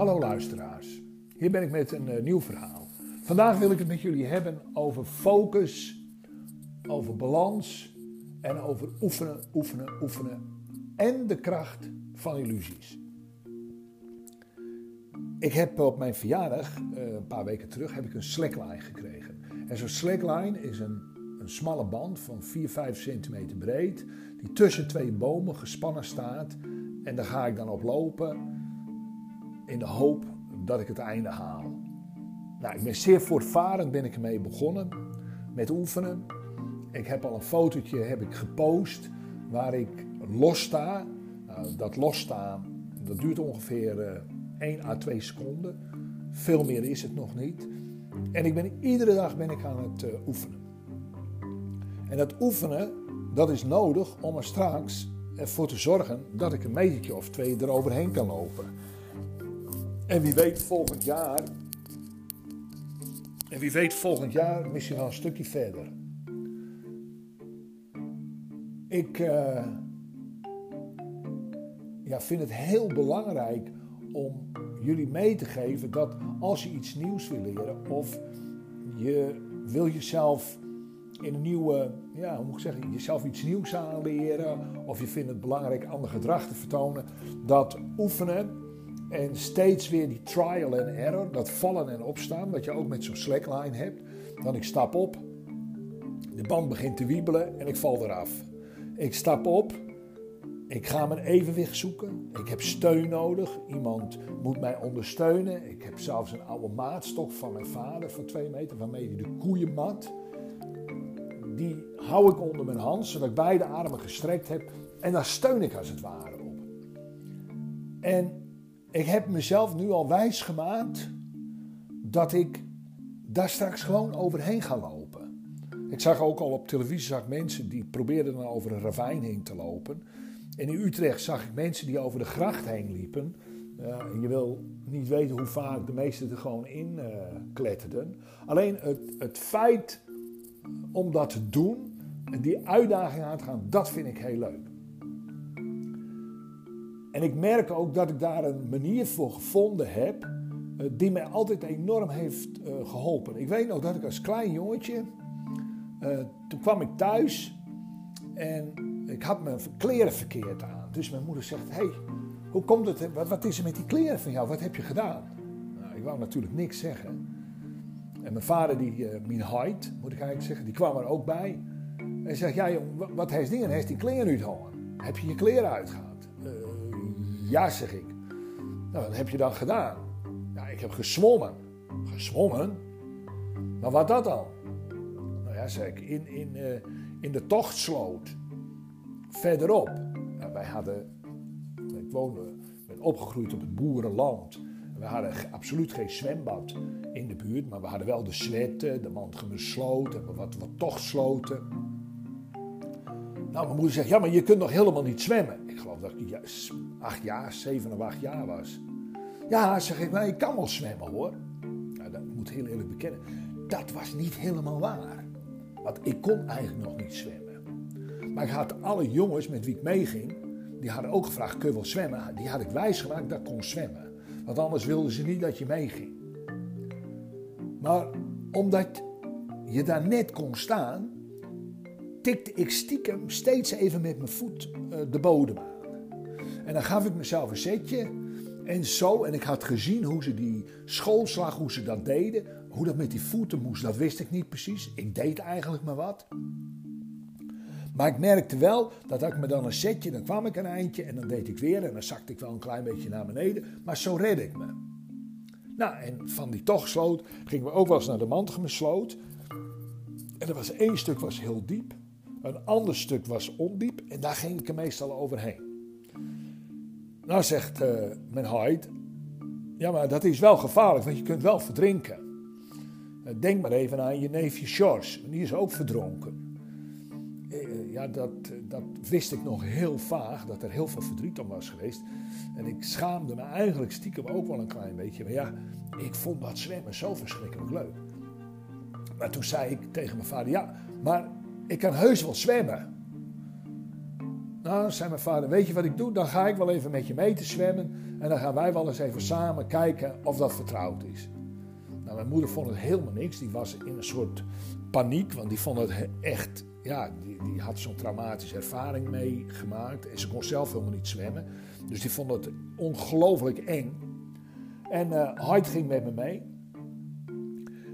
Hallo luisteraars, hier ben ik met een uh, nieuw verhaal. Vandaag wil ik het met jullie hebben over focus, over balans en over oefenen, oefenen, oefenen en de kracht van illusies. Ik heb op mijn verjaardag, uh, een paar weken terug, heb ik een slackline gekregen. En zo'n slackline is een, een smalle band van 4, 5 centimeter breed, die tussen twee bomen gespannen staat. En daar ga ik dan op lopen in de hoop dat ik het einde haal. Nou, ik ben zeer voortvarend ben ik ermee begonnen met oefenen. Ik heb al een fotootje heb ik gepost waar ik los sta. Nou, dat losstaan dat duurt ongeveer uh, eh, 1 à 2 seconden. Veel meer is het nog niet. En ik ben, iedere dag ben ik aan het uh, oefenen. En dat oefenen, dat is nodig om er straks ervoor te zorgen dat ik een metertje of twee eroverheen kan lopen. En wie weet volgend jaar. En wie weet volgend jaar misschien wel een stukje verder. Ik uh, ja, vind het heel belangrijk om jullie mee te geven dat als je iets nieuws wil leren of je wil jezelf in een nieuwe, ja, hoe moet ik zeggen, jezelf iets nieuws aanleren of je vindt het belangrijk ander gedrag te vertonen, dat oefenen en steeds weer die trial and error, dat vallen en opstaan, wat je ook met zo'n slackline hebt. Dan ik stap op, de band begint te wiebelen en ik val eraf. Ik stap op, ik ga mijn evenwicht zoeken. Ik heb steun nodig. Iemand moet mij ondersteunen. Ik heb zelfs een oude maatstok van mijn vader van twee meter, waarmee hij de koeien mat. Die hou ik onder mijn hand, zodat ik beide armen gestrekt heb. En daar steun ik als het ware op. En ik heb mezelf nu al wijs gemaakt dat ik daar straks gewoon overheen ga lopen. Ik zag ook al op televisie zag mensen die probeerden dan over een ravijn heen te lopen. En in Utrecht zag ik mensen die over de gracht heen liepen. Uh, je wil niet weten hoe vaak de meesten er gewoon in uh, kletterden. Alleen het, het feit om dat te doen en die uitdaging aan te gaan, dat vind ik heel leuk. En ik merk ook dat ik daar een manier voor gevonden heb uh, die mij altijd enorm heeft uh, geholpen. Ik weet nog dat ik als klein jongetje, uh, toen kwam ik thuis en ik had mijn kleren verkeerd aan. Dus mijn moeder zegt, hey, hoe komt het, wat, is er met die kleren van jou, wat heb je gedaan? Nou, ik wou natuurlijk niks zeggen. En mijn vader, die, mijn height, moet ik eigenlijk zeggen, die kwam er ook bij. En zegt, ja jong, wat heeft dingen, heeft die kleren uitgehangen? Heb je je kleren uitgehaald? Ja, zeg ik. Nou, wat heb je dan gedaan? Ja, ik heb gezwommen. Gezwommen? Maar wat dat dan? Nou ja, zeg ik, in, in, uh, in de tochtsloot. Verderop. Nou, wij hadden, ik woonde, ben opgegroeid op het boerenland. We hadden absoluut geen zwembad in de buurt, maar we hadden wel de Zwetten, de Mantgemersloot en wat, wat tochtsloten. Nou, mijn moeder zegt, ja, maar je kunt nog helemaal niet zwemmen. Ik geloof dat ik acht jaar, zeven of acht jaar was. Ja, zeg ik, maar ik kan wel zwemmen hoor. Nou, dat moet heel eerlijk bekennen. Dat was niet helemaal waar. Want ik kon eigenlijk nog niet zwemmen. Maar ik had alle jongens met wie ik meeging, die hadden ook gevraagd, kun je wel zwemmen? Die had ik wijsgemaakt dat ik kon zwemmen. Want anders wilden ze niet dat je meeging. Maar omdat je daar net kon staan, tikte ik stiekem steeds even met mijn voet uh, de bodem aan. En dan gaf ik mezelf een zetje. En zo, en ik had gezien hoe ze die schoolslag, hoe ze dat deden. Hoe dat met die voeten moest, dat wist ik niet precies. Ik deed eigenlijk maar wat. Maar ik merkte wel dat ik me dan een zetje, dan kwam ik een eindje en dan deed ik weer. En dan zakte ik wel een klein beetje naar beneden. Maar zo redde ik me. Nou, en van die togsloot gingen we ook wel eens naar de Mantgemesloot. En er was één stuk was heel diep. Een ander stuk was ondiep. En daar ging ik er meestal overheen. Nou zegt uh, mijn Hyde, ja maar dat is wel gevaarlijk, want je kunt wel verdrinken. Uh, denk maar even aan je neefje George, die is ook verdronken. Uh, ja, dat, dat wist ik nog heel vaag, dat er heel veel verdriet om was geweest. En ik schaamde me eigenlijk stiekem ook wel een klein beetje. Maar ja, ik vond dat zwemmen zo verschrikkelijk leuk. Maar toen zei ik tegen mijn vader, ja, maar ik kan heus wel zwemmen. Nou, zei mijn vader, weet je wat ik doe? Dan ga ik wel even met je mee te zwemmen. En dan gaan wij wel eens even samen kijken of dat vertrouwd is. Nou, mijn moeder vond het helemaal niks. Die was in een soort paniek, want die vond het echt... Ja, die, die had zo'n traumatische ervaring meegemaakt. En ze kon zelf helemaal niet zwemmen. Dus die vond het ongelooflijk eng. En uh, ging met me mee.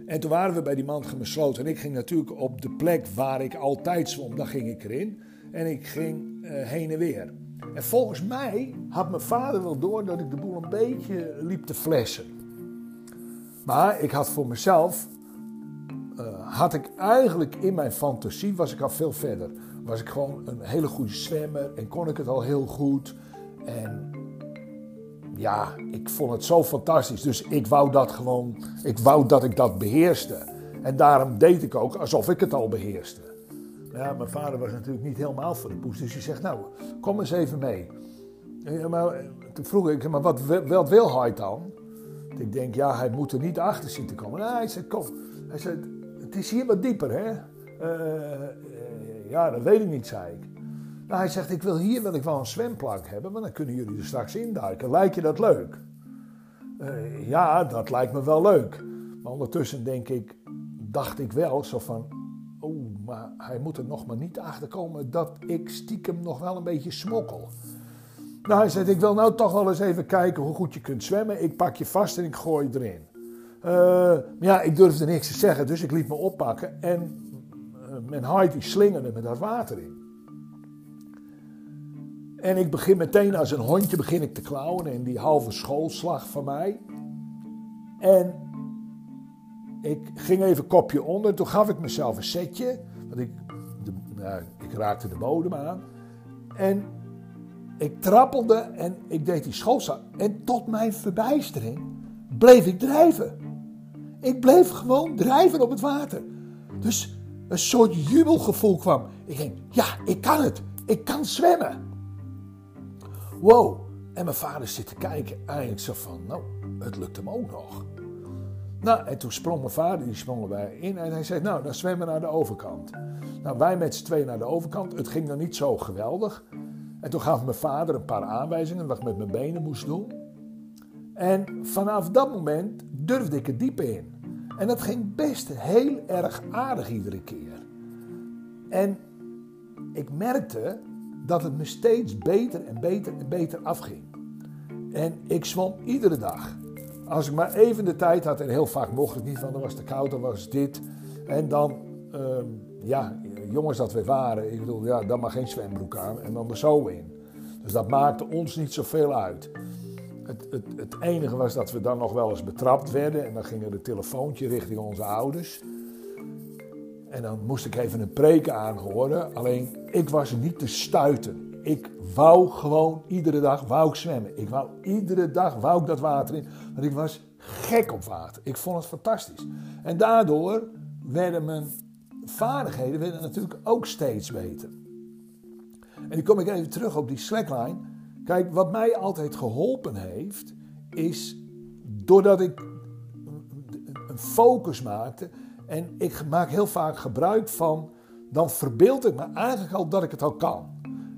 En toen waren we bij die man besloten. En ik ging natuurlijk op de plek waar ik altijd zwom, daar ging ik erin. En ik ging uh, heen en weer. En volgens mij had mijn vader wel door dat ik de boel een beetje liep te flessen. Maar ik had voor mezelf, uh, had ik eigenlijk in mijn fantasie, was ik al veel verder. Was ik gewoon een hele goede zwemmer en kon ik het al heel goed. En ja, ik vond het zo fantastisch. Dus ik wou dat gewoon, ik wou dat ik dat beheerste. En daarom deed ik ook alsof ik het al beheerste. Ja, mijn vader was natuurlijk niet helemaal voor de poes. Dus hij zegt, nou, kom eens even mee. Ja, maar, toen vroeg ik, maar wat, wil hij dan? Ik denk, ja, hij moet er niet achter zien te komen. Nou, hij zei, kom. Hij zei, het is hier wat dieper, hè? Uh, ja, dat weet ik niet, zei ik. Hij zegt, ik wil hier wil ik wel een zwemplank hebben, want dan kunnen jullie er straks induiken. Lijkt je dat leuk? Uh, ja, dat lijkt me wel leuk. Maar ondertussen denk ik, dacht ik wel zo van, oh, maar hij moet er nog maar niet achter komen dat ik stiekem nog wel een beetje smokkel. Nou, hij zegt, ik wil nou toch wel eens even kijken hoe goed je kunt zwemmen. Ik pak je vast en ik gooi je erin. Uh, ja, ik durfde niks te zeggen, dus ik liet me oppakken. En uh, mijn huid die slingerde met dat water in. En ik begin meteen als een hondje begin ik te klauwen in die halve schoolslag van mij. En ik ging even kopje onder. Toen gaf ik mezelf een setje. Want ik, de, nou, ik raakte de bodem aan. En ik trappelde en ik deed die schoolslag. En tot mijn verbijstering bleef ik drijven. Ik bleef gewoon drijven op het water. Dus een soort jubelgevoel kwam. Ik denk, ja, ik kan het. Ik kan zwemmen. Wow. En mijn vader zit te kijken. Eigenlijk zo van, nou, het lukt hem ook nog. Nou, en toen sprong mijn vader, die sprong erbij in. En hij zei, nou, dan zwemmen we naar de overkant. Nou, wij met z'n twee naar de overkant. Het ging dan niet zo geweldig. En toen gaf mijn vader een paar aanwijzingen wat ik met mijn benen moest doen. En vanaf dat moment durfde ik het diepe in. En dat ging best heel erg aardig iedere keer. En ik merkte dat het me steeds beter en beter en beter afging. En ik zwom iedere dag. Als ik maar even de tijd had, en heel vaak mocht het niet, want dan was te koud, dan was dit. En dan, uh, ja, jongens dat we waren, ik bedoel, ja, dan maar geen zwembroek aan en dan er zo in. Dus dat maakte ons niet zoveel uit. Het, het, het enige was dat we dan nog wel eens betrapt werden en dan ging er een telefoontje richting onze ouders. En dan moest ik even een preek aanhoren. Alleen ik was niet te stuiten. Ik wou gewoon iedere dag wou ik zwemmen. Ik wou iedere dag wou ik dat water in. Want ik was gek op water. Ik vond het fantastisch. En daardoor werden mijn vaardigheden werden natuurlijk ook steeds beter. En dan kom ik even terug op die slackline. Kijk, wat mij altijd geholpen heeft, is doordat ik een focus maakte en ik maak heel vaak gebruik van, dan verbeeld ik me eigenlijk al dat ik het al kan.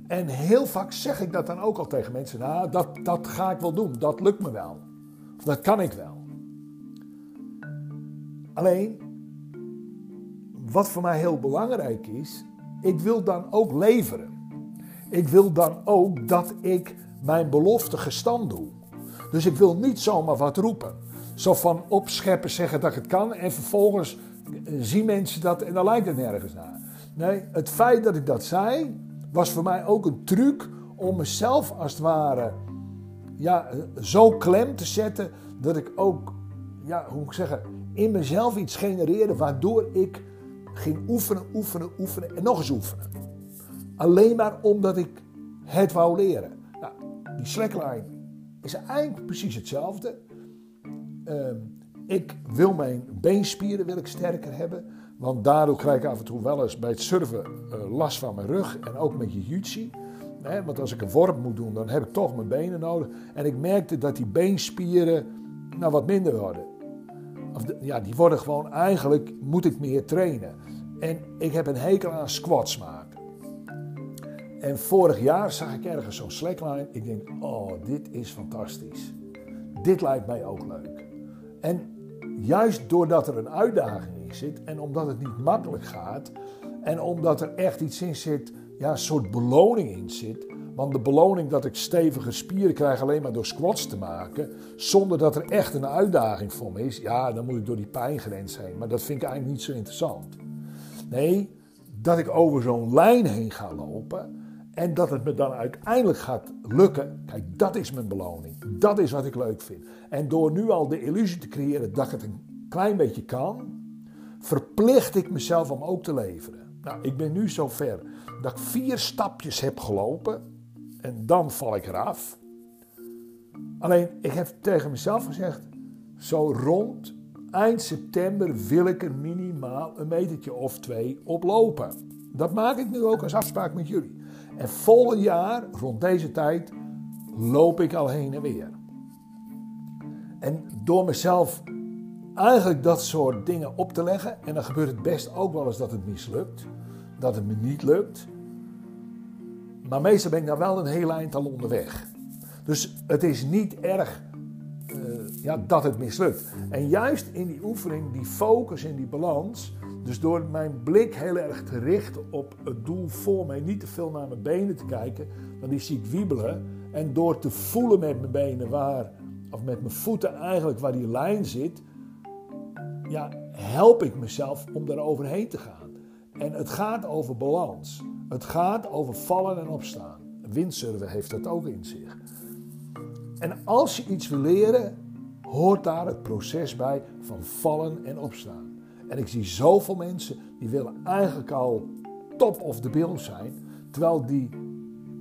En heel vaak zeg ik dat dan ook al tegen mensen. Nou, dat, dat ga ik wel doen, dat lukt me wel. Of dat kan ik wel. Alleen, wat voor mij heel belangrijk is, ik wil dan ook leveren. Ik wil dan ook dat ik mijn belofte gestand doe. Dus ik wil niet zomaar wat roepen. Zo van opscheppen zeggen dat ik het kan en vervolgens zien mensen dat en dan lijkt het nergens naar. Nee, het feit dat ik dat zei, was voor mij ook een truc om mezelf als het ware ja, zo klem te zetten dat ik ook, ja, hoe moet ik zeggen, in mezelf iets genereerde waardoor ik ging oefenen, oefenen, oefenen en nog eens oefenen. Alleen maar omdat ik het wou leren. Nou, die slackline is eigenlijk precies hetzelfde. Uh, ik wil mijn beenspieren wil ik sterker hebben. Want daardoor krijg ik af en toe wel eens bij het surfen uh, last van mijn rug. En ook met je jutsi. Want als ik een worp moet doen, dan heb ik toch mijn benen nodig. En ik merkte dat die beenspieren nou wat minder worden. Of ja, die worden gewoon eigenlijk, moet ik meer trainen. En ik heb een hekel aan squats maken. En vorig jaar zag ik ergens zo'n slackline. Ik denk, oh, dit is fantastisch. Dit lijkt mij ook leuk. En juist doordat er een uitdaging in zit en omdat het niet makkelijk gaat en omdat er echt iets in zit, ja, een soort beloning in zit. Want de beloning dat ik stevige spieren krijg alleen maar door squats te maken, zonder dat er echt een uitdaging voor me is, ja, dan moet ik door die pijngrens heen. Maar dat vind ik eigenlijk niet zo interessant. Nee, dat ik over zo'n lijn heen ga lopen en dat het me dan uiteindelijk gaat lukken. Kijk, dat is mijn beloning. Dat is wat ik leuk vind. En door nu al de illusie te creëren dat ik het een klein beetje kan, verplicht ik mezelf om ook te leveren. Nou, ik ben nu zover dat ik vier stapjes heb gelopen en dan val ik eraf. Alleen, ik heb tegen mezelf gezegd, zo rond eind september wil ik er minimaal een metertje of twee op lopen. Dat maak ik nu ook als afspraak met jullie. En volgend jaar, rond deze tijd, loop ik al heen en weer. En door mezelf eigenlijk dat soort dingen op te leggen, en dan gebeurt het best ook wel eens dat het mislukt, dat het me niet lukt. Maar meestal ben ik nou wel een heel eind al onderweg. Dus het is niet erg ja, dat het mislukt. En juist in die oefening, die focus en die balans, dus door mijn blik heel erg te richten op het doel voor mij, niet te veel naar mijn benen te kijken, want die zie ik wiebelen. En door te voelen met mijn benen waar, of met mijn voeten eigenlijk waar die lijn zit, ja, help ik mezelf om daar overheen te gaan. En het gaat over balans. Het gaat over vallen en opstaan. Windsurfen heeft dat ook in zich. En als je iets wil leren, hoort daar het proces bij van vallen en opstaan. En ik zie zoveel mensen die willen eigenlijk al top of the bill zijn, terwijl die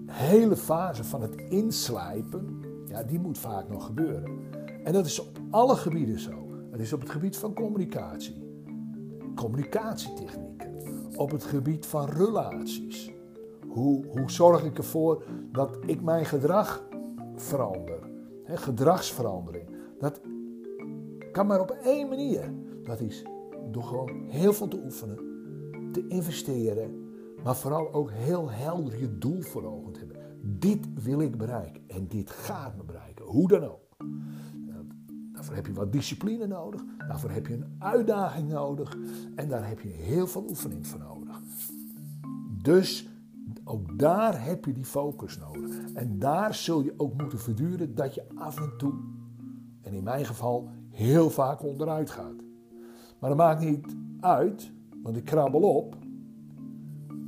hele fase van het inslijpen, ja, die moet vaak nog gebeuren. En dat is op alle gebieden zo. Het is op het gebied van communicatie, communicatietechnieken, op het gebied van relaties. Hoe, hoe zorg ik ervoor dat ik mijn gedrag verander? Gedragsverandering. Dat kan maar op één manier. Dat is door gewoon heel veel te oefenen, te investeren, maar vooral ook heel helder je doel voor ogen te hebben. Dit wil ik bereiken en dit gaat me bereiken, hoe dan ook. Daarvoor heb je wat discipline nodig, daarvoor heb je een uitdaging nodig en daar heb je heel veel oefening voor nodig. Dus daar heb je die focus nodig. En daar zul je ook moeten verduren dat je af en toe, en in mijn geval heel vaak onderuit gaat. Maar dat maakt niet uit, want ik krabbel op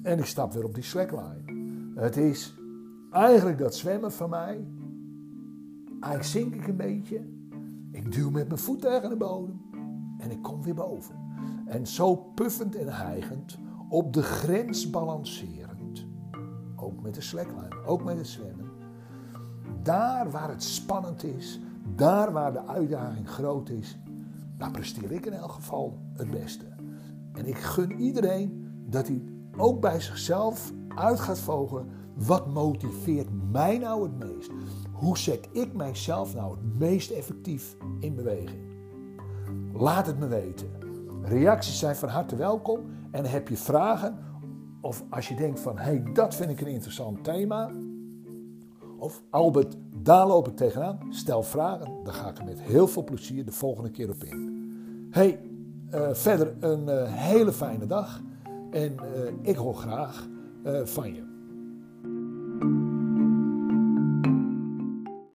en ik stap weer op die slackline. Het is eigenlijk dat zwemmen van mij. Eigenlijk zink ik een beetje. Ik duw met mijn voet tegen de bodem en ik kom weer boven. En zo puffend en hijgend, op de grens balancerend. Met de slackline, ook met het zwemmen. Daar waar het spannend is, daar waar de uitdaging groot is, daar presteer ik in elk geval het beste. En ik gun iedereen dat hij ook bij zichzelf uit gaat vogelen. Wat motiveert mij nou het meest? Hoe zet ik mijzelf nou het meest effectief in beweging? Laat het me weten. Reacties zijn van harte welkom. En heb je vragen, of als je denkt van hé, hey, dat vind ik een interessant thema. Of Albert, daar loop ik tegenaan. Stel vragen, dan ga ik er met heel veel plezier de volgende keer op in. Hey, uh, verder een uh, hele fijne dag. En uh, ik hoor graag van je.